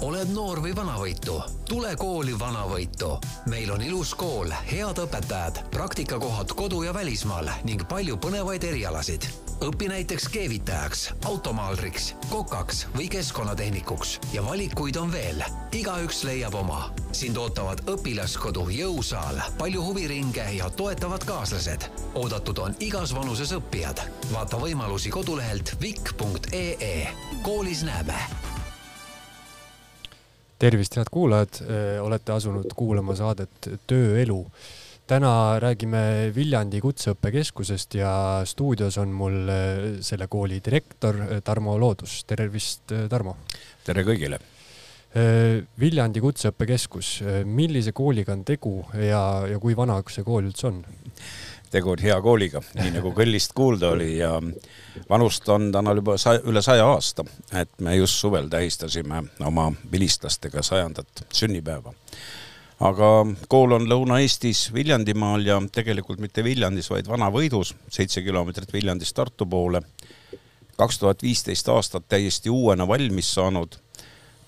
oled noor või vanavõitu, tule kooli Vanavõitu. meil on ilus kool, head õpetajad, praktikakohad kodu ja välismaal ning palju põnevaid erialasid. õpi näiteks keevitajaks, automaalriks, kokaks või keskkonnatehnikuks ja valikuid on veel. igaüks leiab oma. sind ootavad õpilaskodu, jõusaal, palju huviringe ja toetavad kaaslased. oodatud on igas vanuses õppijad. vaata võimalusi kodulehelt vikk.ee. koolis näeme tervist, head kuulajad, olete asunud kuulama saadet Tööelu. täna räägime Viljandi Kutseõppekeskusest ja stuudios on mul selle kooli direktor Tarmo Loodus. tervist, Tarmo. tere kõigile. Viljandi Kutseõppekeskus, millise kooliga on tegu ja, ja kui vana see kool üldse on? Tegu on hea kooliga, nii nagu kõllist kuulda oli ja vanust on tal juba sa, üle saja aasta, et me just suvel tähistasime oma vilistlastega sajandat sünnipäeva. aga kool on Lõuna-Eestis Viljandimaal ja tegelikult mitte Viljandis, vaid Vana-Võidus, seitse kilomeetrit Viljandist Tartu poole. kaks tuhat viisteist aastat täiesti uuena valmis saanud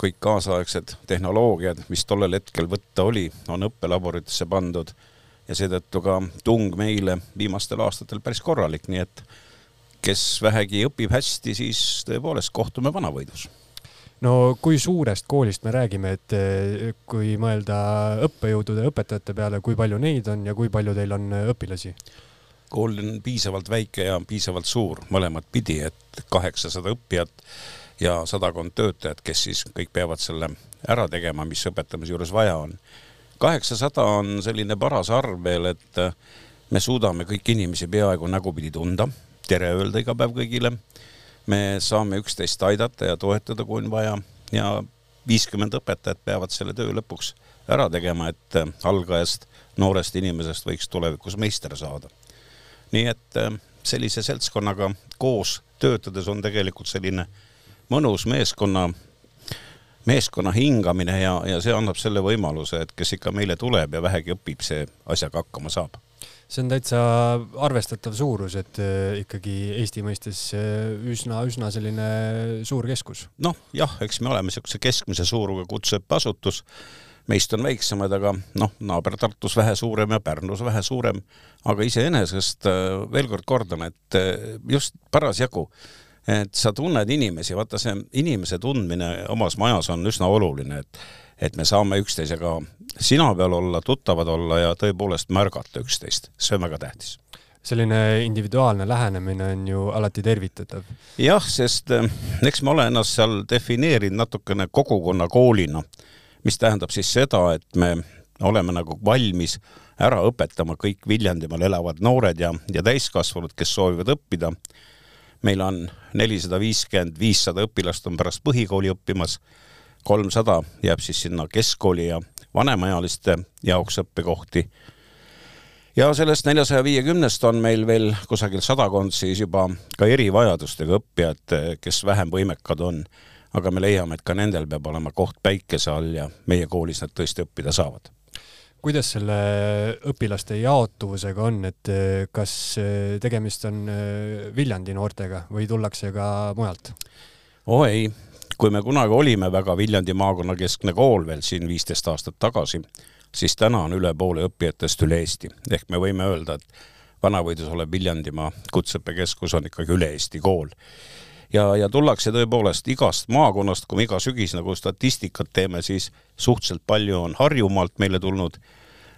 kõik kaasaegsed tehnoloogiad, mis tollel hetkel võtta oli, on õppelaboritesse pandud ja seetõttu ka tung meile viimastel aastatel päris korralik, nii et kes vähegi õpib hästi, siis tõepoolest kohtume Vanavõidus no kui suurest koolist me räägime, et eh, kui mõelda õppejõudude, õpetajate peale, kui palju neid on ja kui palju teil on eh, õpilasi? kool on piisavalt väike ja piisavalt suur mõlemat pidi, et kaheksasada õppijat ja sadakond töötajat, kes siis kõik peavad selle ära tegema, mis õpetamise juures vaja on kaheksasada on selline paras arv veel, et äh, me suudame kõiki inimesi peaaegu nägupidi tunda, tere öelda iga päev kõigile. me saame üksteist aidata ja toetada, kui on vaja ja viiskümmend õpetajat peavad selle töö lõpuks ära tegema, et äh, algajast noorest inimesest võiks tulevikus meister saada. nii et äh, sellise seltskonnaga koos töötades on tegelikult selline mõnus meeskonna meeskonna hingamine ja, ja see annab selle võimaluse, et kes ikka meile tuleb ja vähegi õpib, see asjaga hakkama saab. See on täitsa arvestatav suurus, et äh, ikkagi Eesti mõistes üsna-üsna äh, selline suur keskus. noh, jah, eks me oleme niisuguse keskmise suurusega kutseõppeasutus, meist on väiksemad, aga noh, naaber Tartus vähe suurem ja Pärnus vähe suurem, aga iseenesest äh, veel kord kordan, et just parasjagu et sa tunned inimesi, vaata see inimese tundmine omas majas on üsna oluline, et et me saame üksteisega sina peal olla, tuttavad olla ja tõepoolest märgata üksteist, see on väga tähtis. Selline individuaalne lähenemine on ju alati tervitatav. jah, sest eh, eks ma olen ennast seal defineerinud natukene kogukonnakoolina, mis tähendab siis seda, et me oleme nagu valmis ära õpetama kõik Viljandimaal elavad noored ja, ja täiskasvanud, kes soovivad õppida meil on nelisada viiskümmend, viissada õpilast on pärast põhikooli õppimas, kolmsada jääb siis sinna keskkooli ja vanemaealiste jaoks õppekohti. ja sellest neljasaja viiekümnest on meil veel kusagil sadakond siis juba ka erivajadustega õppijad, kes vähem võimekad on. aga me leiame, et ka nendel peab olema koht päikese all ja meie koolis nad tõesti õppida saavad kuidas selle õpilaste jaotuvusega on, et eh, kas eh, tegemist on eh, Viljandi noortega või tullakse ka mujalt? oo ei, kui me kunagi olime väga Viljandi maakonnakeskne kool veel siin viisteist aastat tagasi, siis täna on üle poole õppijatest üle Eesti, ehk me võime öelda, et Vanavõidus olev Viljandimaa Kutseõppekeskus on ikkagi üle Eesti kool ja, ja tullakse tõepoolest igast maakonnast, kui me iga sügis nagu statistikat teeme, siis suhteliselt palju on Harjumaalt meile tulnud,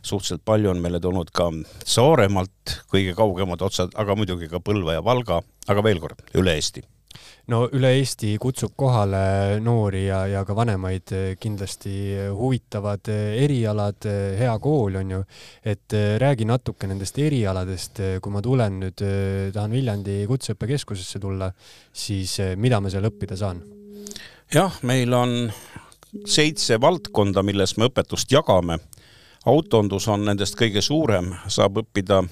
suhteliselt palju on meile tulnud ka Saaremaalt, kõige kaugemad otsad, aga muidugi ka Põlva ja Valga, aga veel kord, üle Eesti no üle Eesti kutsub kohale noori ja, ja ka vanemaid kindlasti huvitavad erialad, hea kool on ju. et räägi natuke nendest erialadest, kui ma tulen nüüd, tahan Viljandi Kutseõppekeskusesse tulla, siis mida ma seal õppida saan? jah, meil on seitse valdkonda, milles me õpetust jagame. autondus on nendest kõige suurem, saab õppida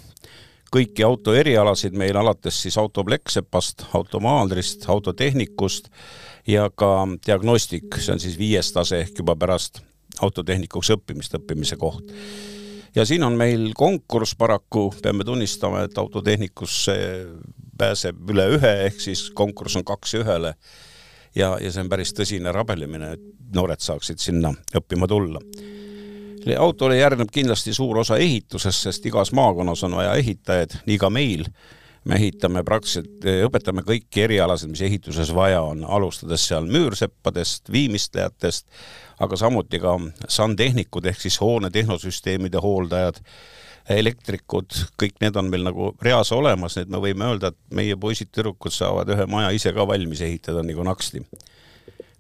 kõiki auto erialasid meil alates siis autoplekksepast, automaaldrist, autotehnikust ja ka diagnostik, see on siis viies tase ehk juba pärast autotehnikuks õppimist, õppimise koht. ja siin on meil konkurss paraku, peame tunnistama, et autotehnikusse pääseb üle ühe, ehk siis konkurss on kaks ühele. ja, ja see on päris tõsine rabelemine, et noored saaksid sinna õppima tulla. Autole järgneb kindlasti suur osa ehitusest, sest igas maakonnas on vaja ehitajaid, nii ka meil me ehitame praktiliselt, õpetame kõiki erialasid, mis ehituses vaja on, alustades seal müürseppadest, viimistlejatest, aga samuti ka sandtehnikud ehk siis hoone tehnosüsteemide hooldajad, elektrikud, kõik need on meil nagu reas olemas, nii et me võime öelda, et meie poisid-tüdrukud saavad ühe maja ise ka valmis ehitada nagu naksti.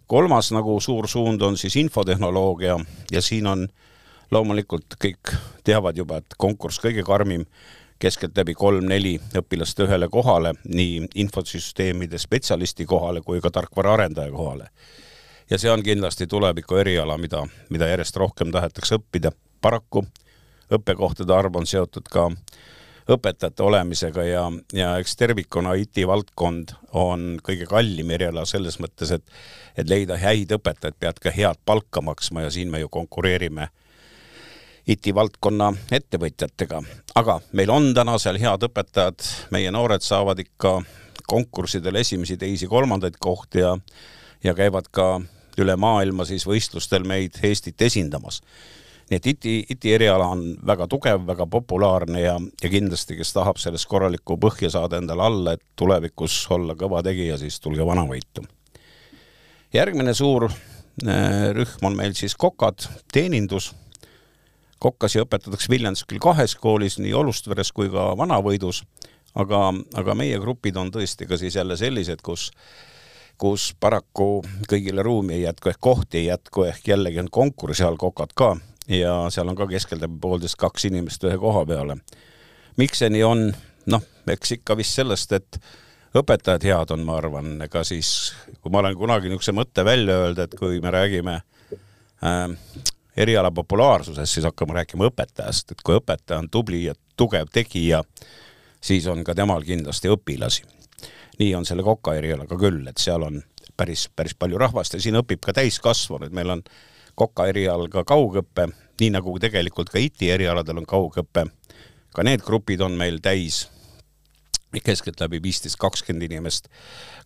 kolmas nagu suur suund on siis infotehnoloogia ja siin on loomulikult kõik teavad juba, et konkurss kõige karmim keskeltläbi kolm-neli õpilast ühele kohale, nii infosüsteemide spetsialisti kohale kui ka tarkvaraarendaja kohale. ja see on kindlasti tuleviku eriala, mida, mida järjest rohkem tahetakse õppida. paraku õppekohtade arv on seotud ka õpetajate olemisega ja, ja eks tervikuna IT-valdkond on kõige kallim eriala selles mõttes, et, et leida häid õpetajaid, pead ka head palka maksma ja siin me ju konkureerime IT-valdkonna ettevõtjatega. aga meil on täna seal head õpetajad, meie noored saavad ikka konkurssidel esimesi, teisi, kolmandaid kohti ja, ja käivad ka üle maailma siis võistlustel meid Eestit esindamas. nii et IT, IT eriala on väga tugev, väga populaarne ja, ja kindlasti, kes tahab sellest korralikku põhja saada endale alla, et tulevikus olla kõva tegija, siis tulge Vanavõitu. järgmine suur äh, rühm on meil siis kokad, teenindus kokkasi õpetatakse Viljandis küll kahes koolis, nii Olustveres kui ka Vanavõidus, aga, aga meie grupid on tõesti ka siis jälle sellised, kus kus paraku kõigile ruumi ei jätku ehk kohti ei jätku ehk jällegi on konkursi all kokad ka ja seal on ka keskeltläbi poolteist kaks inimest ühe koha peale. miks see nii on? noh, eks ikka vist sellest, et õpetajad head on, ma arvan, ega siis, kui ma olen kunagi niisuguse mõtte välja öelnud, et kui me räägime äh, eriala populaarsusest, siis hakkame rääkima õpetajast, et kui õpetaja on tubli ja tugev tegija, siis on ka temal kindlasti õpilasi. nii on selle koka erialaga küll, et seal on päris, päris palju rahvast ja siin õpib ka täiskasvanuid, meil on koka erialal ka kaugõpe, nii nagu tegelikult ka IT erialadel on kaugõpe. ka need grupid on meil täis keskeltläbi viisteist, kakskümmend inimest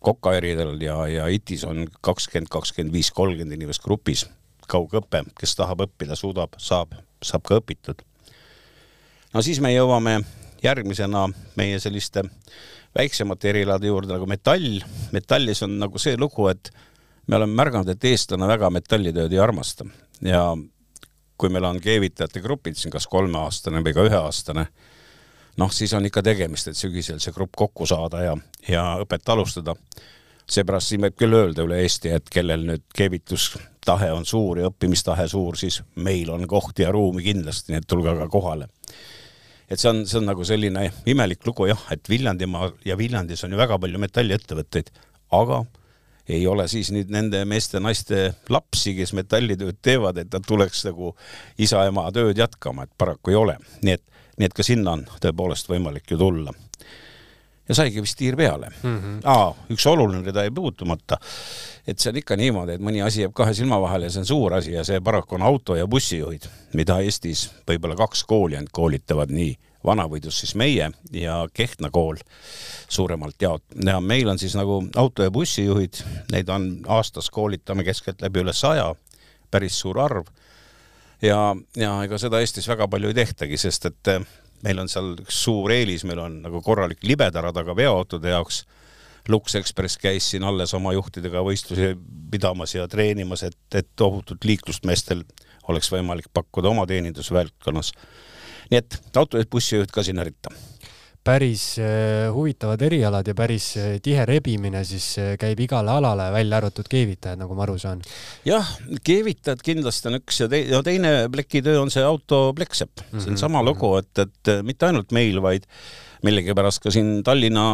koka erialal ja, ja IT-s on kakskümmend, kakskümmend viis, kolmkümmend inimest grupis kaugõpe, kes tahab õppida, suudab, saab, saab ka õpitud. no siis me jõuame järgmisena meie selliste väiksemate erialade juurde nagu metall. metallis on nagu see lugu, et me oleme märganud, et eestlane väga metallitööd ei armasta ja kui meil on keevitajate grupid siin kas kolmeaastane või ka üheaastane, noh, siis on ikka tegemist, et sügisel see grupp kokku saada ja, ja õpet alustada seepärast siin võib küll öelda üle Eesti, et kellel nüüd keevitustahe on suur ja õppimistahe suur, siis meil on kohti ja ruumi kindlasti, nii et tulge aga kohale. et see on, see on nagu selline imelik lugu jah, et Viljandimaal ja Viljandis on ju väga palju metalliettevõtteid, aga ei ole siis nüüd nende meeste-naiste lapsi, kes metallitööd teevad, et nad tuleks nagu isa-ema tööd jätkama, et paraku ei ole. nii et, nii et ka sinna on tõepoolest võimalik ju tulla ja saigi vist tiir peale mm. -hmm. Aa, üks oluline rida jäi puutumata. et see on ikka niimoodi, et mõni asi jääb kahe silma vahele ja see on suur asi ja see paraku on auto- ja bussijuhid, mida Eestis võib-olla kaks kooli ainult koolitavad nii Vanavõidus siis meie ja Kehtna kool suuremalt jaot- ja meil on siis nagu auto- ja bussijuhid, neid on aastas koolitame keskeltläbi üle saja, päris suur arv. ja, ja ega seda Eestis väga palju ei tehtagi, sest et meil on seal üks suur eelis, meil on nagu korralik libedarada ka veoautode jaoks. Lux Express käis siin alles oma juhtidega võistlusi pidamas ja treenimas, et, et tohutut liiklust meestel oleks võimalik pakkuda oma teenindusvaldkonnas. nii et auto- ja bussijuht ka sinna ritta päris äh, huvitavad erialad ja päris äh, tihe rebimine siis äh, käib igale alale, välja arvatud keevitajad, nagu ma aru saan. jah, keevitajad kindlasti on üks ja, te ja teine plekitöö on see auto plekksepp mm. -hmm. see on mhm, sama lugu, et, et mitte ainult meil, vaid millegipärast ka siin Tallinna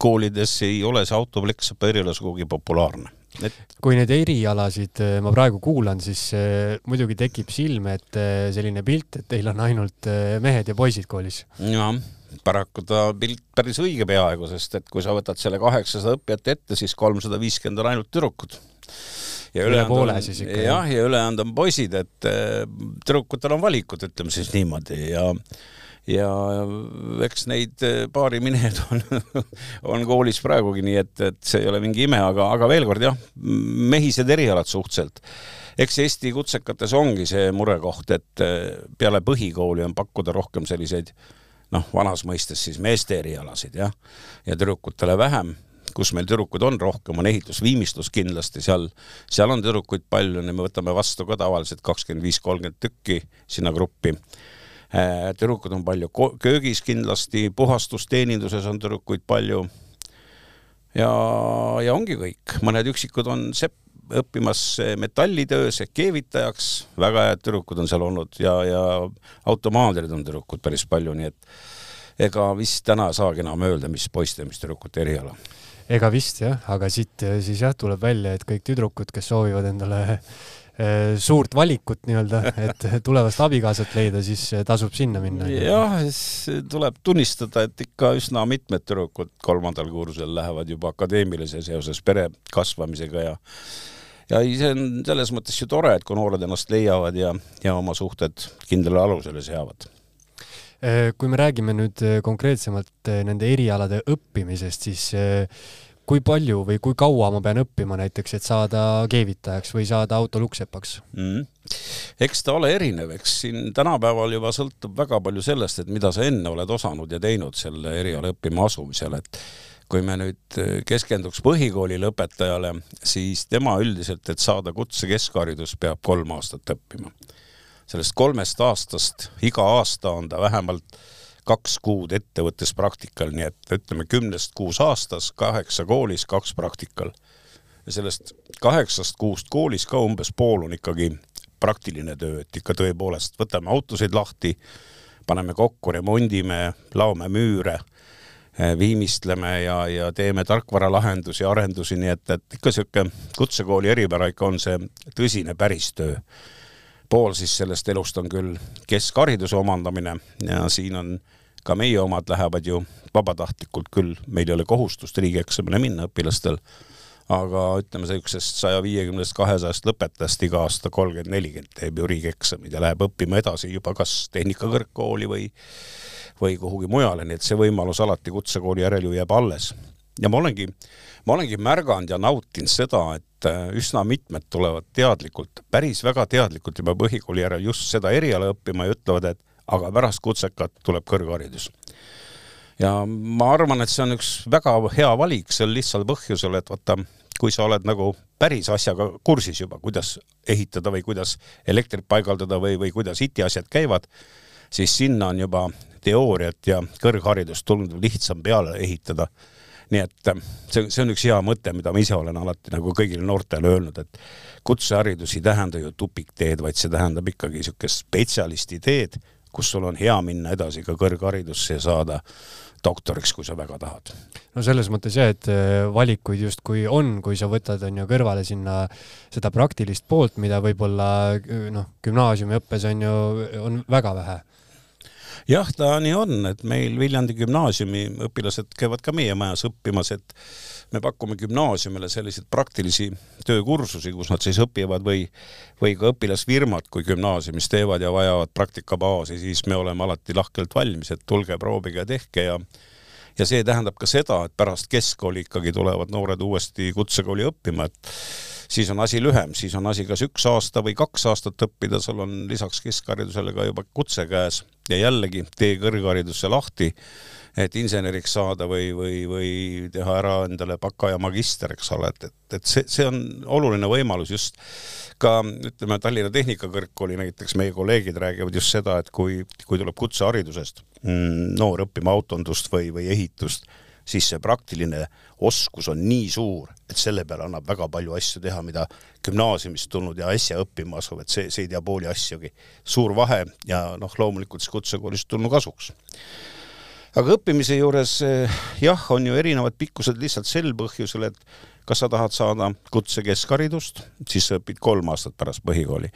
koolides ei ole see auto plekksepa eriala sugugi populaarne et kui neid erialasid ma praegu kuulan, siis muidugi tekib silme ette selline pilt, et teil on ainult mehed ja poisid koolis. jah paraku ta pilt päris õige peaaegu, sest et kui sa võtad selle kaheksasada õppijat ette, siis kolmsada viiskümmend on ainult tüdrukud. ja üle poole on, siis ikka. jah, ja ülejäänud on poisid, et äh, tüdrukutel on valikud, ütleme siis niimoodi ja ja eks neid baarimehed on, on koolis praegugi, nii et, et see ei ole mingi ime, aga, aga veel kord jah, mehised erialad suhteliselt. eks Eesti kutsekates ongi see murekoht, et peale põhikooli on pakkuda rohkem selliseid noh, vanas mõistes siis meeste erialasid jah, ja tüdrukutele vähem kus meil tüdrukuid on rohkem, on ehitusviimistlus kindlasti, seal, seal on tüdrukuid palju, me võtame vastu ka tavaliselt kakskümmend viis, kolmkümmend tükki sinna gruppi. Äh, tüdrukud on palju köögis kindlasti, puhastusteeninduses on tüdrukuid palju. ja, ja ongi kõik, mõned üksikud on sepp, õppimas metallitöös ehk keevitajaks, väga head tüdrukud on seal olnud ja, ja automaadrid on tüdrukud päris palju, nii et ega vist täna ei saagi enam öelda, mis poiste mis tüdrukute eriala ega vist jah, aga siit eh, siis jah, tuleb välja, et kõik tüdrukud, kes soovivad endale eh, suurt valikut nii-öelda, et tulevast abikaasat leida, siis eh, tasub sinna minna. jah, tuleb tunnistada, et ikka üsna mitmed tüdrukud kolmandal kursusel lähevad juba akadeemilise seoses pere kasvamisega ja ja see on selles mõttes ju tore, et kui noored ennast leiavad ja, ja oma suhted kindlale alusele seavad Äh, kui me räägime nüüd äh, konkreetsemalt äh, nende erialade õppimisest, siis kui palju või kui kaua ma pean õppima näiteks, et saada keevitajaks või saada autolukksepaks mm.? eks ta ole erinev, eks siin tänapäeval juba sõltub väga palju sellest, et mida sa enne oled osanud ja teinud selle eriala õppima asumisel, et kui me nüüd keskenduks põhikooli lõpetajale, siis tema üldiselt, et saada kutse keskharidus, peab kolm aastat õppima sellest kolmest aastast iga aasta on ta vähemalt kaks kuud ettevõttes praktikal, nii et ütleme kümnest kuus aastas, kaheksa koolis, kaks praktikal. ja sellest kaheksast kuust koolis ka umbes pool on ikkagi praktiline töö, et ikka tõepoolest võtame autosid lahti, paneme kokku, remondime, laome müüre, viimistleme ja, ja teeme tarkvaralahendusi, arendusi, nii et, et ikka niisugune kutsekooli eripära ikka on see tõsine päris töö pool siis sellest elust on küll keskhariduse omandamine ja siin on ka meie omad lähevad ju vabatahtlikult küll, meil ei ole kohustust riigieksamile minna õpilastel, aga ütleme, niisugusest saja viiekümnest, kahesajast lõpetajast iga aasta kolmkümmend, nelikümmend teeb ju riigieksamid ja läheb õppima edasi juba kas tehnikakõrgkooli või või kuhugi mujale, nii et see võimalus alati kutsekooli järel ju jääb alles. ja ma olengi, ma olengi märganud ja nautinud seda, et Äh, üsna mitmed tulevad teadlikult, päris väga teadlikult juba põhikooli järel just seda eriala õppima ja ütlevad, et aga pärast kutsekat tuleb kõrgharidus. ja ma arvan, et see on üks väga hea valik sel lihtsal põhjusel, et vaata, kui sa oled nagu päris asjaga kursis juba, kuidas ehitada või kuidas elektrit paigaldada või, või kuidas itiasjad käivad, siis sinna on juba teooriat ja kõrgharidust tulnud lihtsam peale ehitada nii et äh, see, see on üks hea mõte, mida ma ise olen alati nagu kõigile noortele öelnud, et kutseharidus ei tähenda ju tupikteed, vaid see tähendab ikkagi niisugust spetsialisti teed, kus sul on hea minna edasi ka kõrgharidusse ja saada doktoriks, kui sa väga tahad. no selles mõttes jah, et äh, valikuid justkui on, kui sa võtad, on ju, kõrvale sinna seda praktilist poolt, mida võib-olla noh, gümnaasiumiõppes on ju, on väga vähe jah, ta nii on, et meil Viljandi gümnaasiumi õpilased käivad ka meie majas õppimas, et me pakume gümnaasiumile selliseid praktilisi töökursusi, kus nad siis õpivad või, või ka õpilasfirmad, kui gümnaasiumis teevad ja vajavad praktikabaasi, siis me oleme alati lahkelt valmis, et tulge, proovige, tehke ja ja see tähendab ka seda, et pärast keskkooli ikkagi tulevad noored uuesti kutsekooli õppima, et siis on asi lühem, siis on asi kas üks aasta või kaks aastat õppida, sul on lisaks keskharidusele ka juba kutse käes ja jällegi tee kõrgharidusse lahti, et inseneriks saada või, või, või teha ära endale baka ja magister, eks ole, et, et, et see, see on oluline võimalus just ka ütleme, Tallinna Tehnikakõrgkooli näiteks meie kolleegid räägivad just seda, et kui, kui tuleb kutseharidusest mm, noor õppima autondust või, või ehitust siis see praktiline oskus on nii suur, et selle peale annab väga palju asju teha, mida gümnaasiumist tulnud ja äsja õppima asuv, et see, see ei tea pooli asjugi. suur vahe ja noh, loomulikult siis kutsekoolist tulnud kasuks aga õppimise juures eh, jah, on ju erinevad pikkused lihtsalt sel põhjusel, et kas sa tahad saada kutse keskharidust, siis sa õpid kolm aastat pärast põhikooli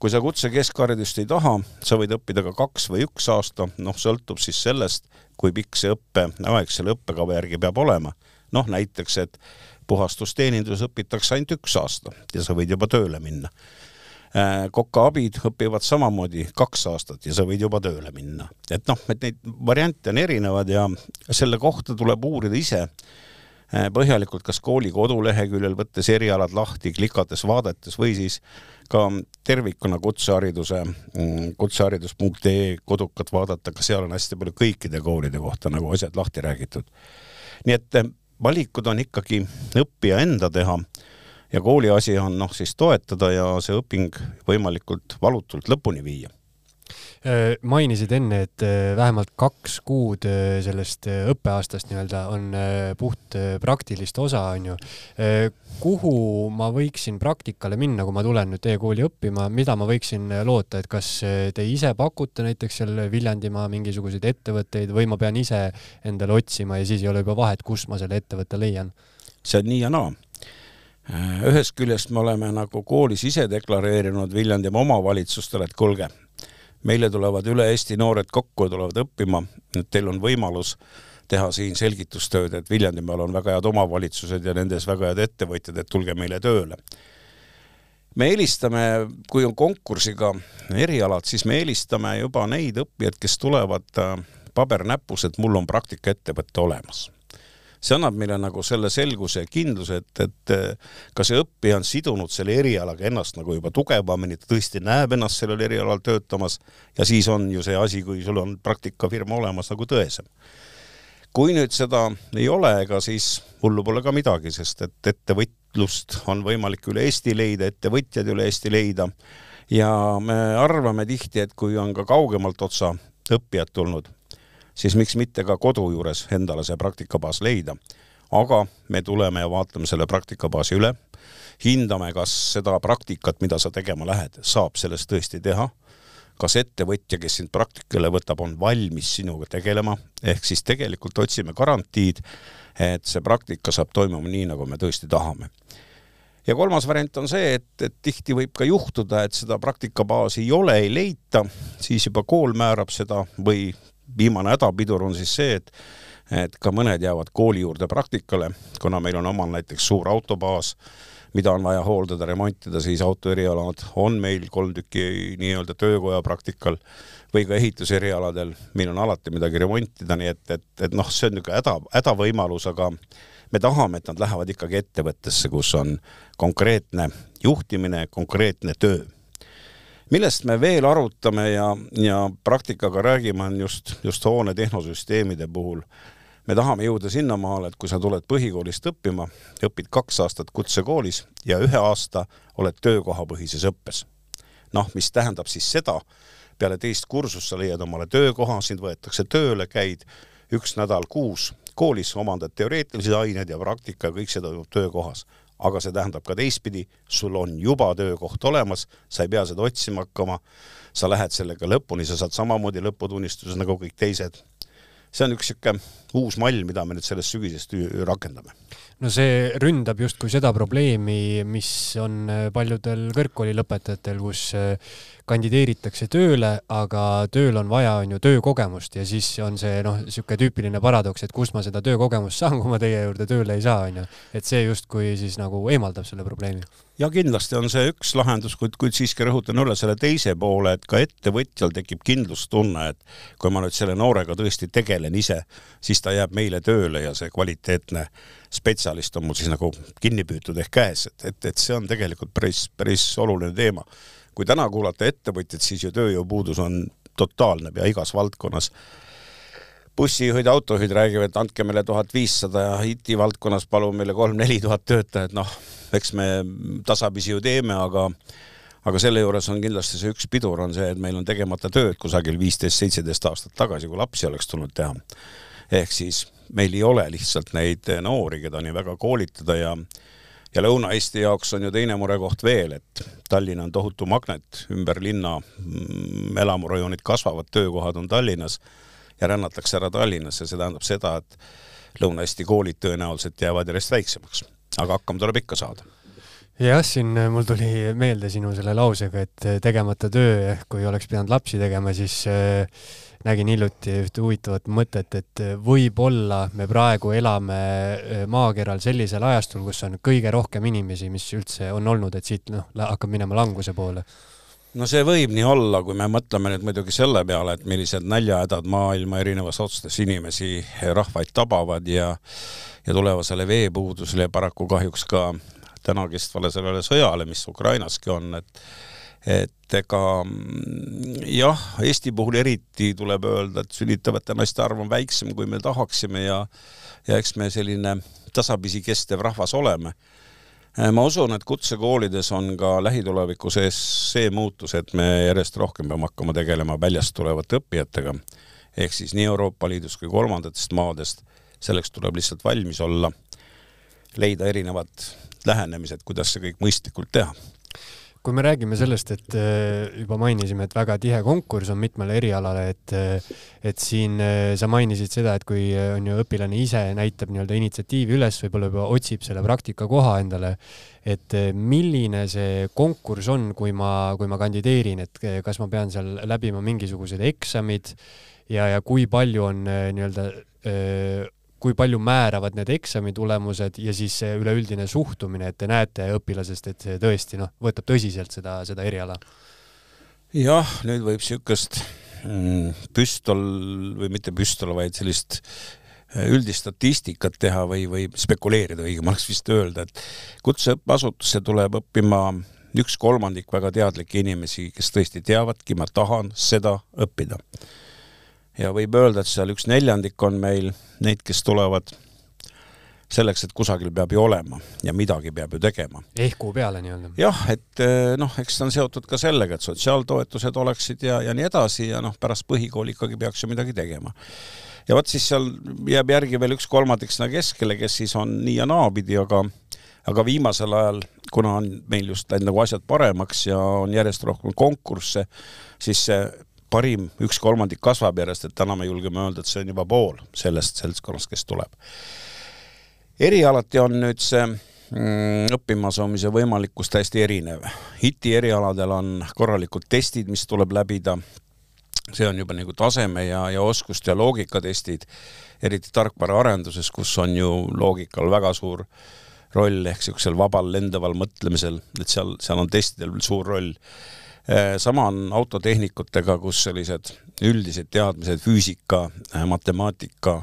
kui sa kutse keskharidust ei taha, sa võid õppida ka kaks või üks aasta, noh, sõltub siis sellest, kui pikk see õppe, aeg selle õppekava järgi peab olema. noh, näiteks, et puhastusteeninduses õpitakse ainult üks aasta ja sa võid juba tööle minna. Äh, kokaabid õpivad samamoodi kaks aastat ja sa võid juba tööle minna. et noh, et neid variante on erinevad ja selle kohta tuleb uurida ise põhjalikult, kas kooli koduleheküljel, võttes erialad lahti, klikates, vaadates või siis ka tervikuna kutsehariduse, mm, kutseharidus.ee kodukat vaadata, ka seal on hästi palju kõikide koolide kohta nagu asjad lahti räägitud. nii et äh, valikud on ikkagi õppija enda teha ja kooli asi on noh, siis toetada ja see õping võimalikult valutult lõpuni viia äh, mainisid enne, et äh, vähemalt kaks kuud äh, sellest õppeaastast nii-öelda on puht praktilist osa, on ju. kuhu ma võiksin praktikale minna, kui ma tulen nüüd teie kooli õppima, mida ma võiksin loota, et kas te ise pakute näiteks seal Viljandimaa mingisuguseid ettevõtteid või ma pean ise endale otsima ja siis ei ole juba vahet, kus ma selle ettevõtte leian? see on nii ja naa Äh, ühest küljest me oleme nagu koolis ise deklareerinud Viljandimaa omavalitsustele, et kuulge, meile tulevad üle Eesti noored kokku ja tulevad õppima, et teil on võimalus teha siin selgitustööd, et Viljandimaal on väga head omavalitsused ja nendes väga head ettevõtjad, et tulge meile tööle. me eelistame, kui on konkursiga erialad, siis me eelistame juba neid õppijaid, kes tulevad äh, paber näpus, et mul on praktikaettevõte olemas see annab meile nagu selle selguse ja kindluse, et, et ka see õppija on sidunud selle erialaga ennast nagu juba tugevamini, ta tõesti näeb ennast sellel erialal töötamas ja siis on ju see asi, kui sul on praktikafirma olemas, nagu tõesem. kui nüüd seda ei ole, ega siis hullu pole ka midagi, sest et ettevõtlust on võimalik üle Eesti leida, ettevõtjaid üle Eesti leida ja me arvame tihti, et kui on ka kaugemalt otsa õppijad tulnud, siis miks mitte ka kodu juures endale see praktikabaas leida. aga me tuleme ja vaatame selle praktikabaasi üle, hindame, kas seda praktikat, mida sa tegema lähed, saab sellest tõesti teha, kas ettevõtja, kes sind praktikale võtab, on valmis sinuga tegelema, ehk siis tegelikult otsime garantiid, et see praktika saab toimuma nii, nagu me tõesti tahame. Ja kolmas variant on see, et, et tihti võib ka juhtuda, et seda praktikabaasi ei ole, ei leita, siis juba kool määrab seda või viimane hädapidur on siis see, et et ka mõned jäävad kooli juurde praktikale, kuna meil on omal näiteks suur autobaas, mida on vaja hooldada, remontida, siis autoerialad on meil kolm tükki nii-öelda töökoja praktikal või ka ehituserialadel, meil on alati midagi remontida, nii et, et, et noh, see on niisugune häda, hädavõimalus, aga me tahame, et nad lähevad ikkagi ettevõttesse, kus on konkreetne juhtimine, konkreetne töö millest me veel arutame ja, ja praktikaga räägime, on just, just hoone tehnosüsteemide puhul. me tahame jõuda sinnamaale, et kui sa tuled põhikoolist õppima, õpid kaks aastat kutsekoolis ja ühe aasta oled töökohapõhises õppes. noh, mis tähendab siis seda, peale teist kursust sa leiad omale töökoha, sind võetakse tööle, käid üks nädal kuus koolis, omandad teoreetilised ained ja praktika, kõik see toimub töökohas aga see tähendab ka teistpidi, sul on juba töökoht olemas, sa ei pea seda otsima hakkama, sa lähed sellega lõpuni, sa saad samamoodi lõputunnistuse nagu kõik teised. See on üks niisugune uus mall, mida me nüüd sellest sügisest rakendame no see ründab justkui seda probleemi, mis on paljudel kõrgkooli lõpetajatel, kus kandideeritakse tööle, aga tööl on vaja, on ju, töökogemust ja siis on see noh, niisugune tüüpiline paradoks, et kust ma seda töökogemust saan, kui ma teie juurde tööle ei saa, on ju. et see justkui siis nagu eemaldab selle probleemi. Ja kindlasti on see üks lahendus, kuid, kuid siiski rõhutan üle selle teise poole, et ka ettevõtjal tekib kindlustunne, et kui ma nüüd selle noorega tõesti tegelen ise, siis ta jääb meile tööle ja see kvaliteetne spetsialist on mul siis nagu kinni püütud ehk käes, et, et, et see on tegelikult päris, päris oluline teema kui täna kuulata ettevõtjaid, siis ju tööjõupuudus on totaalne pea igas valdkonnas. Bussijuhid, autojuhid räägivad, et andke meile tuhat viissada ja IT valdkonnas palun meile kolm-neli tuhat töötajat, noh, eks me tasapisi ju teeme, aga aga selle juures on kindlasti see üks pidur on see, et meil on tegemata tööd kusagil viisteist, seitseteist aastat tagasi, kui lapsi oleks tulnud teha. ehk siis meil ei ole lihtsalt neid noori, keda nii väga koolitada ja ja Lõuna-Eesti jaoks on ju teine murekoht veel, et Tallinn on tohutu magnet, ümber linna mm, elamurajoonid kasvavad, töökohad on Tallinnas ja rännatakse ära Tallinnasse, see tähendab seda, et Lõuna-Eesti koolid tõenäoliselt jäävad järjest väiksemaks, aga hakkama tuleb ikka saada. Jah, siin mul tuli meelde sinu selle lausega, et tegemata töö, kui oleks pidanud lapsi tegema, siis nägin hiljuti ühte huvitavat mõtet, et võib-olla me praegu elame äh, maakeral sellisel ajastul, kus on kõige rohkem inimesi, mis üldse on olnud, et siit noh, hakkab minema languse poole no see võib nii olla, kui me mõtleme nüüd muidugi selle peale, et millised näljahädad maailma erinevas otsades inimesi, rahvaid tabavad ja ja tulevasele veepuudusele ja paraku kahjuks ka täna kestvale sellele sõjale, mis Ukrainaski on, et et ega jah, Eesti puhul eriti tuleb öelda, et sünnitavate naiste arv on väiksem, kui me tahaksime ja ja eks me selline tasapisi kestev rahvas oleme ma usun, et kutsekoolides on ka lähituleviku sees see muutus, et me järjest rohkem peame hakkama tegelema väljast tulevate õppijatega. ehk siis nii Euroopa Liidust kui kolmandatest maadest. selleks tuleb lihtsalt valmis olla, leida erinevad lähenemised, kuidas see kõik mõistlikult teha kui me räägime sellest, et äh, juba mainisime, et väga tihe konkurss on mitmele erialale, et äh, et siin äh, sa mainisid seda, et kui on ju õpilane ise näitab nii-öelda initsiatiivi üles, võib-olla juba otsib selle praktikakoha endale, et milline see konkurss on, kui ma, kui ma kandideerin, et kas ma pean seal läbima mingisugused eksamid ja, ja kui palju on nii-öelda kui palju määravad need eksami tulemused ja siis see üleüldine suhtumine, et te näete õpilasest, et see tõesti noh, võtab tõsiselt seda, seda eriala? jah, nüüd võib niisugust mm, püstol või mitte püstol, vaid sellist äh, üldist statistikat teha või, või spekuleerida, õigem oleks vist öelda, et kutseõppeasutusse tuleb õppima üks kolmandik väga teadlikke inimesi, kes tõesti teavadki, ma tahan seda õppida ja võib öelda, et seal üks neljandik on meil neid, kes tulevad selleks, et kusagil peab ju olema ja midagi peab ju tegema. ehku peale nii-öelda. jah, et eh, noh, eks ta on seotud ka sellega, et sotsiaaltoetused oleksid ja, ja nii edasi ja noh, pärast põhikooli ikkagi peaks ju midagi tegema. ja vot siis seal jääb järgi veel üks kolmandik sinna keskele, kes siis on nii ja naapidi, aga aga viimasel ajal, kuna on meil just läinud nagu asjad paremaks ja on järjest rohkem konkursse, siis see parim üks kolmandik kasvab järjest, et täna me julgeme öelda, et see on juba pool sellest seltskonnast, kes tuleb. erialati on nüüd see mm, õppima asumise võimalikkus täiesti erinev. IT erialadel on korralikud testid, mis tuleb läbida, see on juba nagu taseme ja, ja oskuste ja loogikatestid, eriti tarkvaraarenduses, kus on ju loogikal väga suur roll ehk niisugusel vabal lendaval mõtlemisel, et seal, seal on testidel suur roll sama on autotehnikutega, kus sellised üldised teadmised, füüsika, äh, matemaatika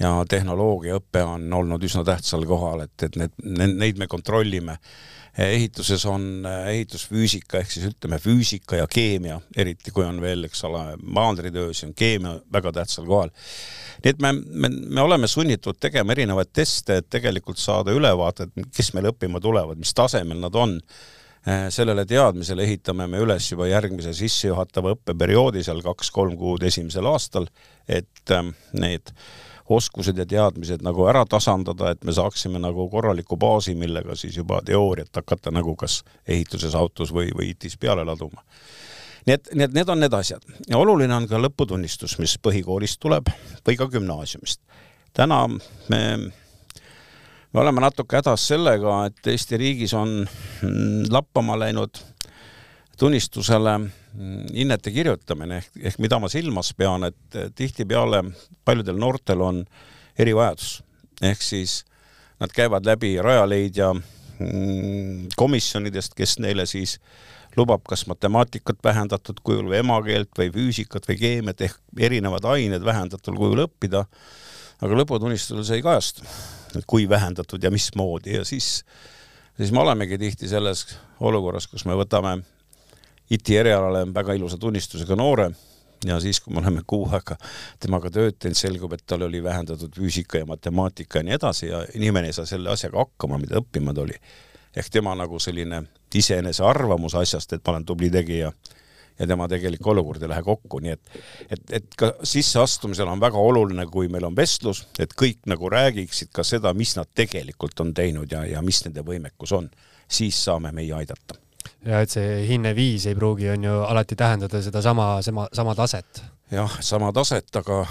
ja tehnoloogiaõpe on olnud üsna tähtsal kohal, et, et need, neid me kontrollime. Äh, ehituses on ehitusfüüsika ehk siis ütleme füüsika ja keemia, eriti kui on veel, eks ole, maantritöös on keemia väga tähtsal kohal. nii et me, me, me oleme sunnitud tegema erinevaid teste, et tegelikult saada ülevaadet, kes meil õppima tulevad, mis tasemel nad on Äh, sellele teadmisele ehitame me üles juba järgmise sissejuhatava õppeperioodi seal kaks-kolm kuud esimesel aastal, et ähm, need oskused ja teadmised nagu ära tasandada, et me saaksime nagu korraliku baasi, millega siis juba teooriat hakata nagu kas ehituses, autos või, või IT-s peale laduma. nii et, nii et need on need asjad ja oluline on ka lõputunnistus, mis põhikoolist tuleb või ka gümnaasiumist. täna me me oleme natuke hädas sellega, et Eesti riigis on mm, lappama läinud tunnistusele mm, hinnete kirjutamine. Ehk, ehk mida ma silmas pean, et tihtipeale paljudel noortel on erivajadus. Ehk siis nad käivad läbi Rajaleidja mm, komisjonidest, kes neile siis lubab kas matemaatikat vähendatud kujul või emakeelt või füüsikat või keemiat. Ehk erinevad ained vähendatud kujul õppida. aga lõputunnistusel see ei kajastu et kui vähendatud ja mismoodi ja siis, siis me olemegi tihti selles olukorras, kus me võtame IT erialale väga ilusa tunnistusega noore ja siis, kui me oleme kuu aega temaga tööd teinud, selgub, et tal oli vähendatud füüsika ja matemaatika ja nii edasi ja inimene ei saa selle asjaga hakkama, mida õppima tuli. ehk tema nagu selline iseenese arvamus asjast, et ma olen tubli tegija ja tema tegelik olukord ei lähe kokku, nii et, et, et ka sisseastumisel on väga oluline, kui meil on vestlus, et kõik nagu räägiksid ka seda, mis nad tegelikult on teinud ja, ja mis nende võimekus on, siis saame meie aidata ja et see hinne viis ei pruugi, on ju alati tähendada sedasama, sama, sama taset. Jah, sama taset, aga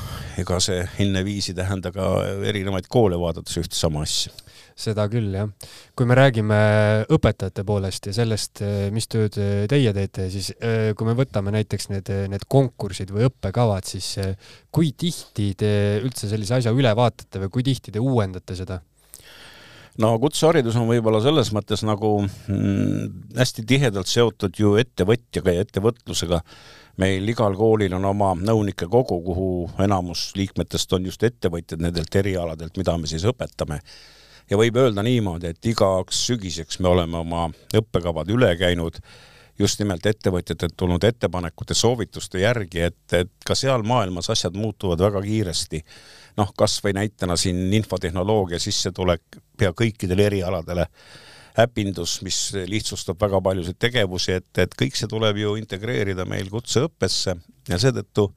ega see enne viis ei tähenda ka erinevaid koole vaadates ühte sama asja seda küll, jah. kui me räägime õpetajate poolest ja sellest, mis tööd teie teete, siis kui me võtame näiteks need, need konkursid või õppekavad, siis kui tihti te üldse sellise asja üle vaatate või kui tihti te uuendate seda? No kutseharidus on võib-olla selles mõttes nagu mm, hästi tihedalt seotud ju ettevõtjaga ja ettevõtlusega. meil igal koolil on oma nõunike kogu, kuhu enamus liikmetest on just ettevõtjad nendelt erialadelt, mida me siis õpetame ja võib öelda niimoodi, et igaks sügiseks me oleme oma õppekavad üle käinud just nimelt ettevõtjatelt tulnud ettepanekute, soovituste järgi, et, et ka seal maailmas asjad muutuvad väga kiiresti. noh, kas või näitena siin infotehnoloogia sissetulek pea kõikidele erialadele, äpindus, mis lihtsustab väga paljusid tegevusi, et, et kõik see tuleb ju integreerida meil kutseõppesse ja seetõttu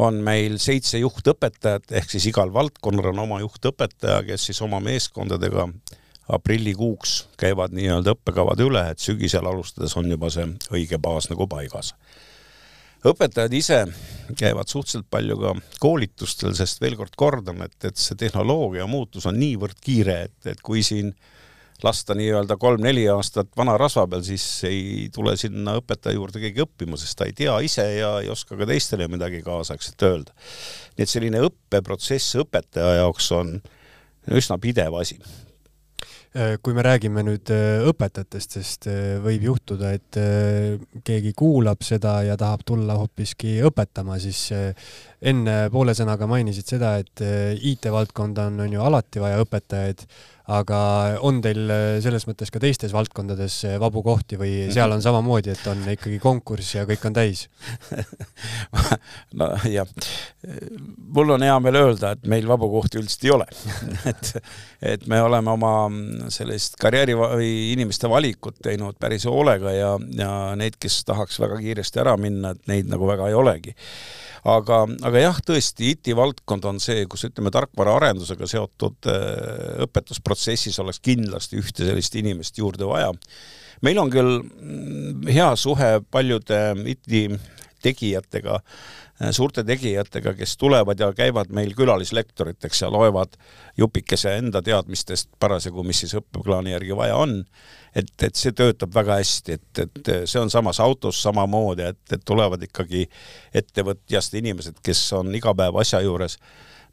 on meil seitse juhtõpetajat, ehk siis igal valdkonnal on oma juhtõpetaja, kes siis oma meeskondadega aprillikuuks käivad nii-öelda õppekavad üle, et sügisel alustades on juba see õige baas nagu paigas. Õpetajad ise käivad suhteliselt palju ka koolitustel, sest veel kord kordan, et, et see tehnoloogia muutus on niivõrd kiire, et, et kui siin lasta nii-öelda kolm-neli aastat vana rasva peal, siis ei tule sinna õpetaja juurde keegi õppima, sest ta ei tea ise ja ei oska ka teistele midagi kaasaegselt öelda. nii et selline õppeprotsess õpetaja jaoks on üsna pidev asi kui me räägime nüüd äh, õpetajatest, sest äh, võib juhtuda, et keegi kuulab seda ja tahab tulla hoopiski õpetama, siis enne poole sõnaga mainisid seda, et IT-valdkonda on, on ju alati vaja õpetajaid, aga on teil selles mõttes ka teistes valdkondades vabu kohti või seal on samamoodi, et on ikkagi konkurss ja kõik on täis? No jah, mul on hea meel öelda, et meil vabu kohti üldiselt ei ole. Et, et me oleme oma sellist karjääri või inimeste valikut teinud päris hoolega ja, ja neid, kes tahaks väga kiiresti ära minna, et neid nagu väga ei olegi. Aga, aga jah, tõesti, IT-valdkond on see, kus ütleme, tarkvaraarendusega seotud äh, õpetusprotsessis oleks kindlasti ühte sellist inimest juurde vaja. meil on küll mm, hea suhe paljude IT tegijatega suurte tegijatega, kes tulevad ja käivad meil külalislektoriteks ja loevad jupikese enda teadmistest parasjagu, mis siis õppeplaani järgi vaja on. et, et see töötab väga hästi, et, et see on samas autos samamoodi, et, et tulevad ikkagi ettevõtjast inimesed, kes on iga päev asja juures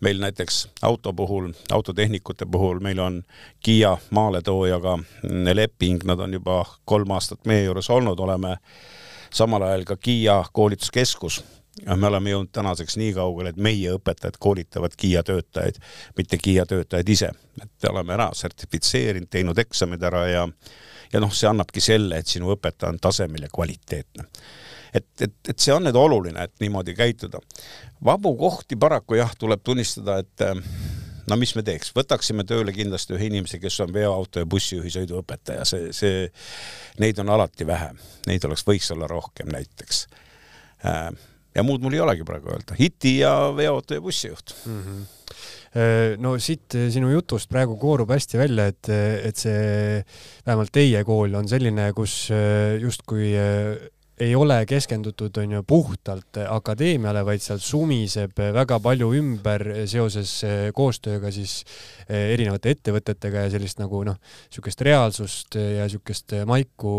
meil näiteks auto puhul, autotehnikute puhul meil on Kiia maaletoojaga leping, nad on juba kolm aastat meie juures olnud, oleme samal ajal ka Kiia koolituskeskus ja me oleme jõudnud tänaseks nii kaugele, et meie õpetajad koolitavad Kiia töötajaid, mitte Kiia töötajad ise. et oleme ära sertifitseerinud, teinud eksamid ära ja ja noh, see annabki selle, et sinu õpetaja on tasemel ja kvaliteetne. et, et, et see on nüüd oluline, et niimoodi käituda. vabu kohti paraku jah, tuleb tunnistada, et no mis me teeks, võtaksime tööle kindlasti ühe inimese, kes on veoauto ja bussijuhisõidu õpetaja, see, see, neid on alati vähe, neid oleks, võiks olla rohkem näiteks äh, ja muud mul ei olegi praegu öelda, hiti ja veoauto ja bussijuht mm. -hmm no siit sinu jutust praegu koorub hästi välja, et, et see, vähemalt teie kool on selline, kus justkui ei ole keskendutud, on ju, puhtalt akadeemiale, vaid seal sumiseb väga palju ümber seoses eh, koostööga siis eh, erinevate ettevõtetega ja sellist nagu noh, niisugust reaalsust ja niisugust maiku,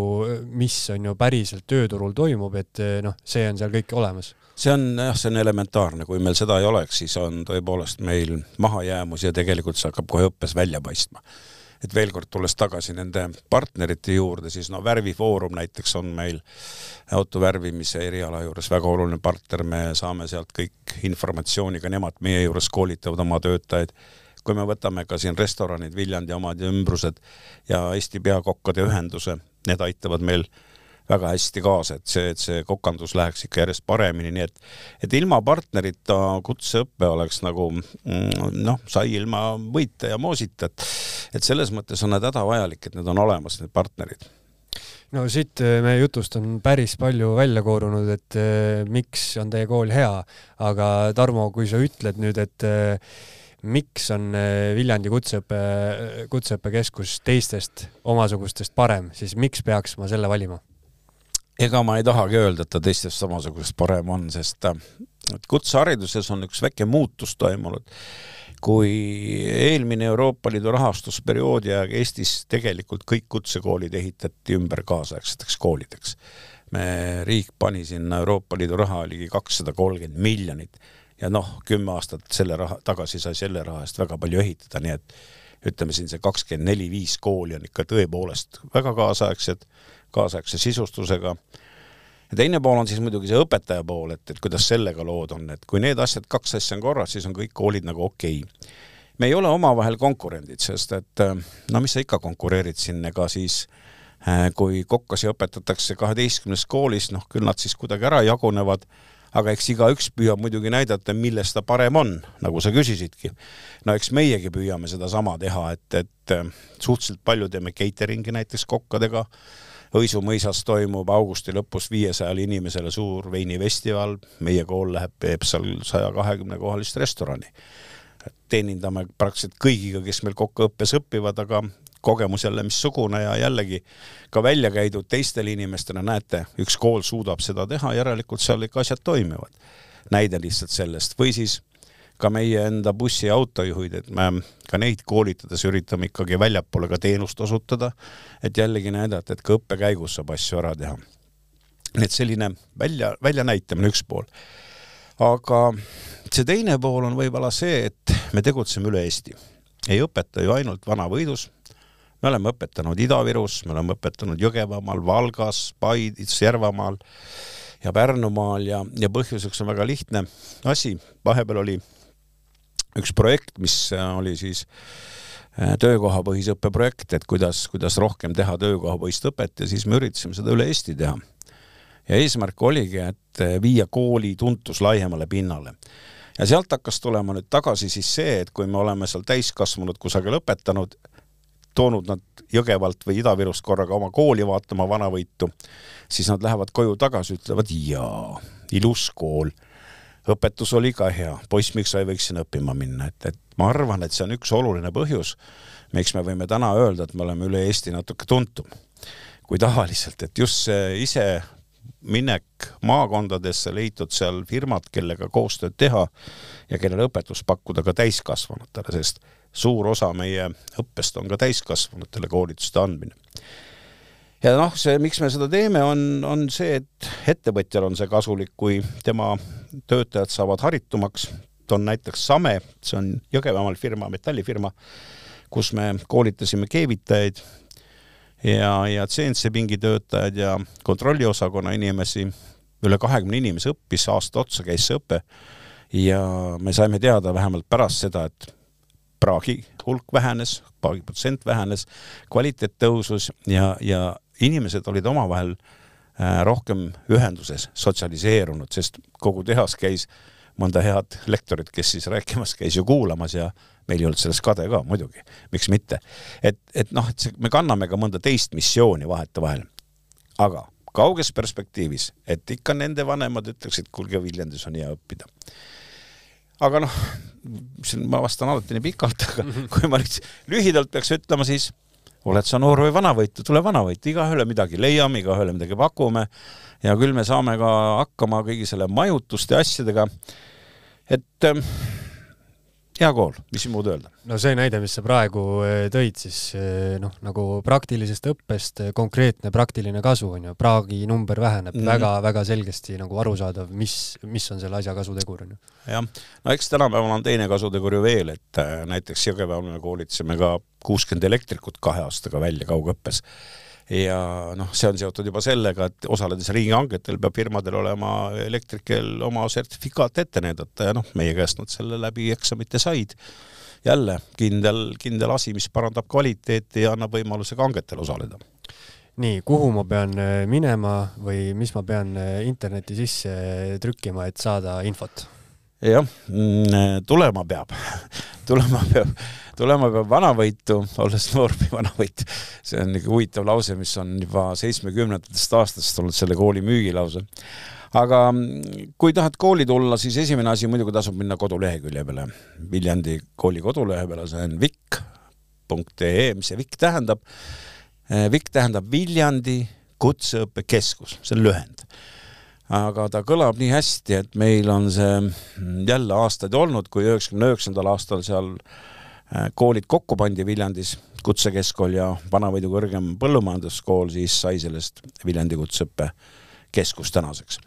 mis on ju päriselt tööturul toimub, et eh, noh, see on seal kõik olemas see on jah, see on elementaarne, kui meil seda ei oleks, siis on tõepoolest meil mahajäämus ja tegelikult see hakkab kohe õppes välja paistma et veel kord tulles tagasi nende partnerite juurde, siis no värvifoorum näiteks on meil auto värvimise eriala juures väga oluline partner, me saame sealt kõik informatsiooni, ka nemad meie juures koolitavad oma töötajaid. kui me võtame ka siin restoranid, Viljandi omad ja ümbrused ja Eesti Peakokkade Ühenduse, need aitavad meil väga hästi kaasa, et see, et see kokandus läheks ikka järjest paremini, nii et et ilma partnerita kutseõpe oleks nagu mm, noh, sai ilma võita ja moosita, et et selles mõttes on need hädavajalik, et need on olemas, need partnerid no siit äh, meie jutust on päris palju välja koorunud, et eh, miks on teie kool hea, aga Tarmo, kui sa ütled nüüd, et eh, miks on Viljandi kutseõppe, kutseõppekeskus teistest omasugustest parem, siis miks peaks ma selle valima? Ega ma ei tahagi öelda, et ta teistest samasugusest parem on, sest äh, et kutsehariduses on üks väike muutus toimunud. kui eelmine Euroopa Liidu rahastusperioodi aeg Eestis tegelikult kõik kutsekoolid ehitati ümber kaasaegseteks koolideks. me, riik pani sinna Euroopa Liidu raha ligi kakssada kolmkümmend miljonit ja noh, kümme aastat selle raha, tagasi sai selle raha eest väga palju ehitada, nii et ütleme siin see kakskümmend neli, viis kooli on ikka tõepoolest väga kaasaegsed, kaasaegse sisustusega. ja teine pool on siis muidugi see õpetaja pool, et, et kuidas sellega lood on, et kui need asjad, kaks asja on korras, siis on kõik koolid nagu okei okay. me ei ole omavahel konkurendid, sest et no mis sa ikka konkureerid siin, ega siis äh, kui kokkasi õpetatakse kaheteistkümnes koolis, noh küll nad siis kuidagi ära jagunevad aga eks igaüks püüab muidugi näidata, milles ta parem on, nagu sa küsisidki. no eks meiegi püüame sedasama teha, et, et äh, suhteliselt palju teeme catering'i näiteks kokkadega, Õisu mõisas toimub augusti lõpus viiesajale inimesele suur veinifestival, meie kool läheb, teeb seal saja kahekümne kohalist restorani. teenindame praktiliselt kõigiga, kes meil kokkaõppes õpivad, aga kogemus jälle missugune ja jällegi ka välja käidud teistele inimestele, näete, üks kool suudab seda teha, järelikult seal ikka asjad toimivad. näide lihtsalt sellest või siis ka meie enda bussi ja autojuhid, et me ka neid koolitades üritame ikkagi väljapoole ka teenust osutada, et jällegi näidata, et ka õppe käigus saab asju ära teha. nii et selline välja, väljanäitamine üks pool. aga see teine pool on võib-olla see, et me tegutseme üle Eesti. ei õpeta ju ainult Vana-Võidus me oleme õpetanud Ida-Virus, me oleme õpetanud Jõgevamaal, Valgas, Paidis, Järvamaal ja Pärnumaal ja, ja põhjuseks on väga lihtne asi, vahepeal oli üks projekt, mis oli siis äh, töökohapõhise õppe projekt, et kuidas, kuidas rohkem teha töökohapõhist õpet ja siis me üritasime seda üle Eesti teha. ja eesmärk oligi, et äh, viia kooli tuntus laiemale pinnale. ja sealt hakkas tulema nüüd tagasi siis see, et kui me oleme seal täiskasvanud kusagil õpetanud, toonud nad Jõgevalt või Ida-Virust korraga oma kooli vaatama Vanavõitu, siis nad lähevad koju tagasi, ütlevad jaa, ilus kool, õpetus oli ka hea, poiss, miks sa ei võiks sinna õppima minna, et, et ma arvan, et see on üks oluline põhjus, miks me võime täna öelda, et me oleme üle Eesti natuke tuntum. Kui tavaliselt, et just see ise minek maakondadesse, leitud seal firmad, kellega koostööd teha ja kellele õpetust pakkuda ka täiskasvanutele, sest suur osa meie õppest on ka täiskasvanutele koolituste andmine. Ja noh, see, miks me seda teeme, on, on see, et ettevõtjal on see kasulik, kui tema töötajad saavad haritumaks, on näiteks Same, see on Jõgevamaal firma, metallifirma, kus me koolitasime keevitajaid ja, ja CNC pingi töötajad ja kontrolliosakonna inimesi, üle kahekümne inimese õppis, aasta otsa käis see õpe. Ja me saime teada vähemalt pärast seda, et praagi hulk vähenes, praagi protsent vähenes, kvaliteet tõusus ja, ja inimesed olid omavahel äh, rohkem ühenduses, sotsialiseerunud, sest kogu tehas käis mõnda head lektorit, kes siis rääkimas käis ju kuulamas ja meil ei olnud sellest kade ka muidugi, miks mitte. et, et noh, et see, me kanname ka mõnda teist missiooni vahetevahel. aga kauges perspektiivis, et ikka nende vanemad ütleksid, kuulge, Viljandis on hea õppida aga noh, siin ma vastan alati nii pikalt, aga kui ma nüüd lühidalt peaks ütlema, siis oled sa noor või vanavõitu, tule vanavõitu, igaühele midagi leiame, igaühele midagi pakume ja küll me saame ka hakkama kõigi selle majutuste asjadega. et hea kool, mis muud öelda? no see näide, mis sa praegu eh, tõid, siis eh, noh, nagu praktilisest õppest eh, konkreetne praktiline kasu on ju, praagi number väheneb mm -hmm. väga, väga selgesti nagu arusaadav, mis, mis on selle asja kasutegur on ju. jah, no eks tänapäeval on teine kasutegur ju veel, et näiteks Jõgeval me koolitasime ka kuuskümmend elektrikut kahe aastaga välja kaugõppes ja noh, see on seotud juba sellega, et osaledes riigihangetel peab firmadel olema elektrikel oma sertifikaat ette näidata ja noh, meie käest nad selle läbi eksamite said. jälle kindel, kindel asi, mis parandab kvaliteeti ja annab võimaluse ka hangetel osaleda nii, kuhu ma pean äh, minema või mis ma pean äh, interneti sisse trükkima, et saada infot? Jah, mm, tulema peab tulema peab, tulema peab vanavõitu, olles noor või vanavõit. see on niisugune huvitav lause, mis on juba seitsmekümnendatest aastatest olnud selle kooli müügilause. aga mm, kui tahad kooli tulla, siis esimene asi muidugi tasub minna kodulehekülje peale, Viljandi kooli kodulehe peale, see on vikk.ee, mis see vikk tähendab? Vikk tähendab Viljandi Kutseõppekeskus, see on lühend. Aga ta kõlab nii hästi, et meil on see jälle aastaid olnud, kui üheksakümne üheksandal aastal seal äh, koolid kokku pandi Viljandis, kutsekeskkool ja Vanavõidu kõrgem põllumajanduskool, siis sai sellest Viljandi Kutseõppekeskus tänaseks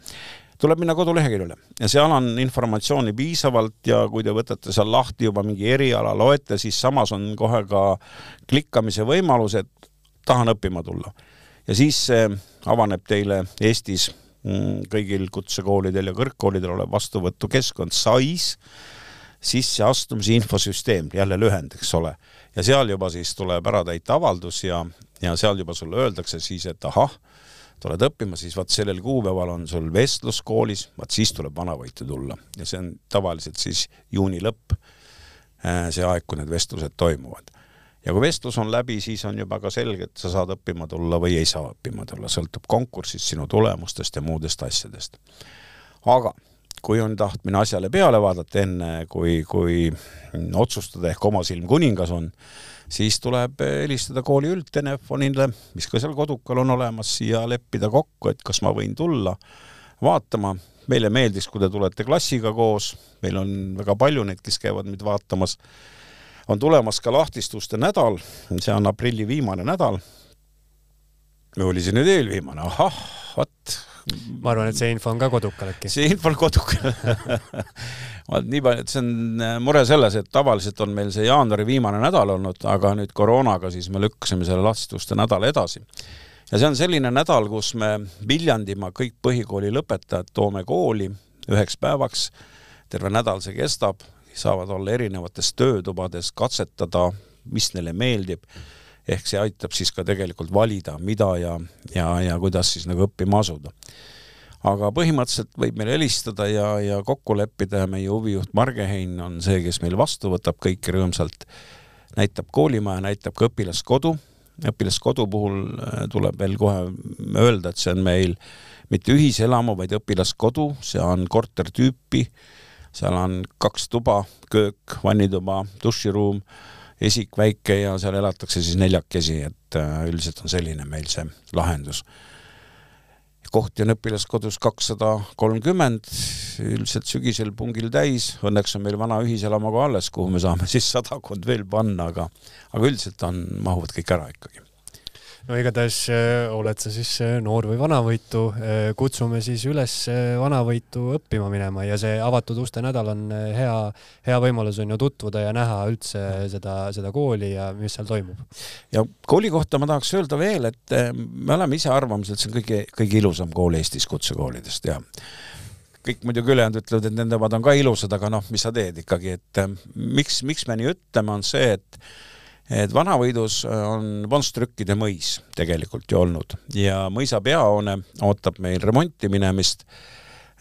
tuleb minna koduleheküljele ja seal on informatsiooni piisavalt ja kui te võtate seal lahti juba mingi eriala, loete, siis samas on kohe ka klikkamise võimalus, et tahan õppima tulla. ja siis avaneb teile Eestis kõigil kutsekoolidel ja kõrgkoolidel olev vastuvõtukeskkond SAIS, sisseastumise infosüsteem, jälle lühend, eks ole, ja seal juba siis tuleb ära täita avaldus ja, ja seal juba sulle öeldakse siis, et ahah, tuled õppima, siis vaat sellel kuupäeval on sul vestlus koolis, vaat siis tuleb Vanavõitu tulla ja see on tavaliselt siis juuni lõpp, äh, see aeg, kui need vestlused toimuvad. Ja kui vestlus on läbi, siis on juba ka selge, et sa saad õppima tulla või ei saa õppima tulla, sõltub konkursist, sinu tulemustest ja muudest asjadest. aga kui on tahtmine asjale peale vaadata enne, kui, kui otsustada ehk oma silm kuningas on, siis tuleb helistada kooli üldtelefonile, mis ka seal kodukal on olemas, ja leppida kokku, et kas ma võin tulla vaatama. meile meeldis, kui te tulete klassiga koos, meil on väga palju neid, kes käivad meid vaatamas. On tulemas ka lahtistuste nädal, see on aprilli viimane nädal. või oli see nüüd eelviimane, ahah, vot ma arvan, et see info on ka kodukal äkki. see info on kodukal vaat nii palju, et see on äh, mure selles, et tavaliselt on meil see jaanuari viimane nädal olnud, aga nüüd koroonaga siis me lükkasime selle lastetuste nädala edasi. ja see on selline nädal, kus me Viljandimaa kõik põhikooli lõpetajad toome kooli üheks päevaks, terve nädal see kestab, saavad olla erinevates töötubades, katsetada, mis neile meeldib. Ehk see aitab siis ka tegelikult valida, mida ja, ja, ja kuidas siis nagu õppima asuda. aga põhimõtteliselt võib meile helistada ja, ja kokku leppida ja meie huvijuht Marge Hein on see, kes meil vastu võtab kõiki rõõmsalt, näitab koolimaja, näitab ka õpilaskodu, õpilaskodu puhul äh, tuleb veel kohe öelda, et see on meil mitte ühiselamu, vaid õpilaskodu, see on kortertüüpi, seal on kaks tuba, köök, vannituba, duširuum esik väike ja seal elatakse siis neljakesi, et äh, üldiselt on selline meil see lahendus. kohti on õpilaskodus kakssada kolmkümmend, üldiselt sügisel pungil täis, õnneks on meil vana ühiselamu ka alles, kuhu me saame siis sadakond veel panna, aga aga üldiselt on, mahuvad kõik ära ikkagi no igatahes äh, oled sa siis äh, noor või vanavõitu, äh, kutsume siis üles vanavõitu õppima minema ja see avatud uste nädal on hea, hea võimalus on ju tutvuda ja näha üldse seda, seda kooli ja mis seal toimub. ja kooli kohta ma tahaks öelda veel, et me oleme ise arvamusel, et see on kõige, kõige ilusam kool Eestis kutsekoolidest ja kõik muidugi ülejäänud ütlevad, et nende omad on ka ilusad, aga noh, mis sa teed ikkagi, et miks, miks me nii ütleme, on see, et et Vanavõidus äh, on Vonstrükkide mõis tegelikult ju olnud ja mõisa peahoone ootab meil remonti minemist.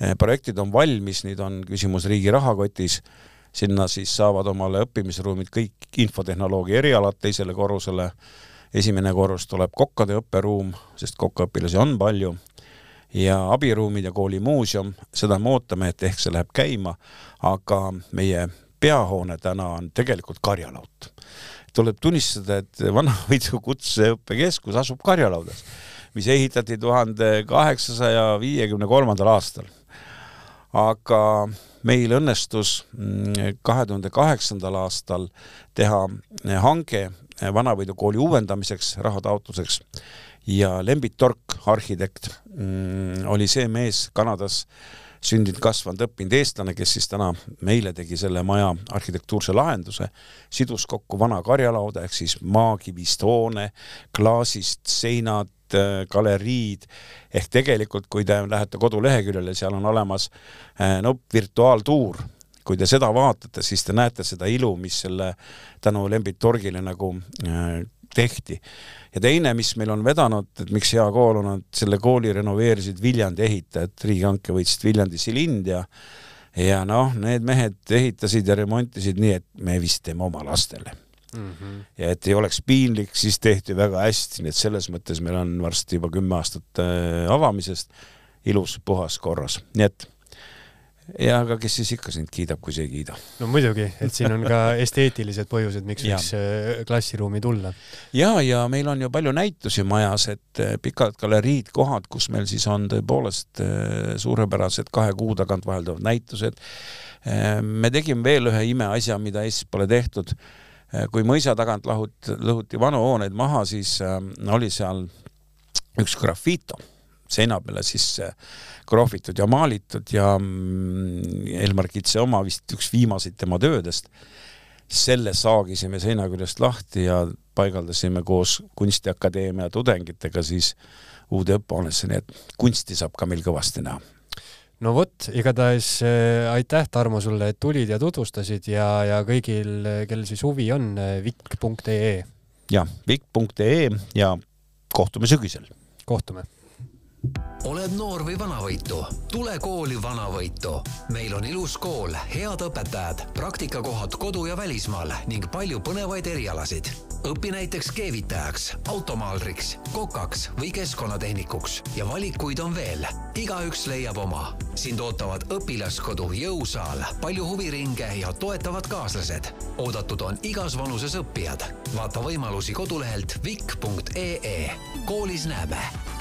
Äh, projektid on valmis, nüüd on küsimus riigi rahakotis. sinna siis saavad omale õppimisruumid kõik infotehnoloogia erialad teisele korrusele. esimene korrus tuleb kokkade õpperuum, sest kokkaõpilasi on palju ja abiruumid ja koolimuuseum, seda me ootame, et ehk see läheb käima, aga meie peahoone täna on tegelikult karjalaut tuleb tunnistada, et Vana-Võidu Kutseõppekeskus asub Karjalaudas, mis ehitati tuhande kaheksasaja viiekümne kolmandal aastal. aga meil õnnestus mm, kahe tuhande kaheksandal aastal teha hange Vana-Võidu kooli uuendamiseks, rahataotluseks ja Lembit Tork, arhitekt, mm, oli see mees Kanadas, sündinud, kasvanud, õppinud eestlane, kes siis täna meile tegi selle maja arhitektuurse lahenduse, sidus kokku vana karjalauda ehk siis maakivist hoone, klaasist seinad, äh, galeriid, ehk tegelikult, kui te lähete koduleheküljele, seal on olemas äh, no virtuaaltuur, kui te seda vaatate, siis te näete seda ilu, mis selle tänu Lembit Torgile nagu äh, tehti. Ja teine, mis meil on vedanud, et miks hea kool on, et selle kooli renoveerisid Viljandi ehitajad, riigihanke võitsid Viljandi Silind ja ja noh, need mehed ehitasid ja remontisid nii, et me vist teeme oma lastele. Mm. -hmm. ja et ei oleks piinlik, siis tehti väga hästi, nii et selles mõttes meil on varsti juba kümme aastat äh, avamisest ilus, puhas, korras, nii et ja aga kes siis ikka sind kiidab, kui see ei kiida. no muidugi, et siin on ka esteetilised põhjused, miks võiks äh, klassiruumi tulla. ja, ja meil on ju palju näitusi majas, et äh, pikad galeriid, kohad, kus meil siis on tõepoolest äh, suurepärased kahe kuu tagant vahelduvad näitused. me tegime veel ühe imeasja, mida Eestis pole tehtud. kui mõisa tagant lahut-, lõhuti vanu hooneid maha, siis oli seal üks grafito seina peale siis krohvitud ja maalitud ja mm, Elmar Kitse oma vist üks viimaseid tema töödest. selle saagisime seina küljest lahti ja paigaldasime koos Kunstiakadeemia tudengitega siis uude õppehoonesse, nii et kunsti saab ka meil kõvasti näha no vot, igatahes äh, aitäh, Tarmo, sulle, et tulid ja tutvustasid ja, ja kõigil, kellel siis huvi on, äh, vikk.ee. jah, vikk.ee ja kohtume sügisel. kohtume oled noor või vanavõitu, tule kooli Vanavõitu. meil on ilus kool, head õpetajad, praktikakohad kodu ja välismaal ning palju põnevaid erialasid. õpi näiteks keevitajaks, automaalriks, kokaks või keskkonnatehnikuks ja valikuid on veel. igaüks leiab oma. sind ootavad õpilaskodu, jõusaal, palju huviringe ja toetavad kaaslased. oodatud on igas vanuses õppijad. vaata võimalusi kodulehelt vikk.ee. koolis näeme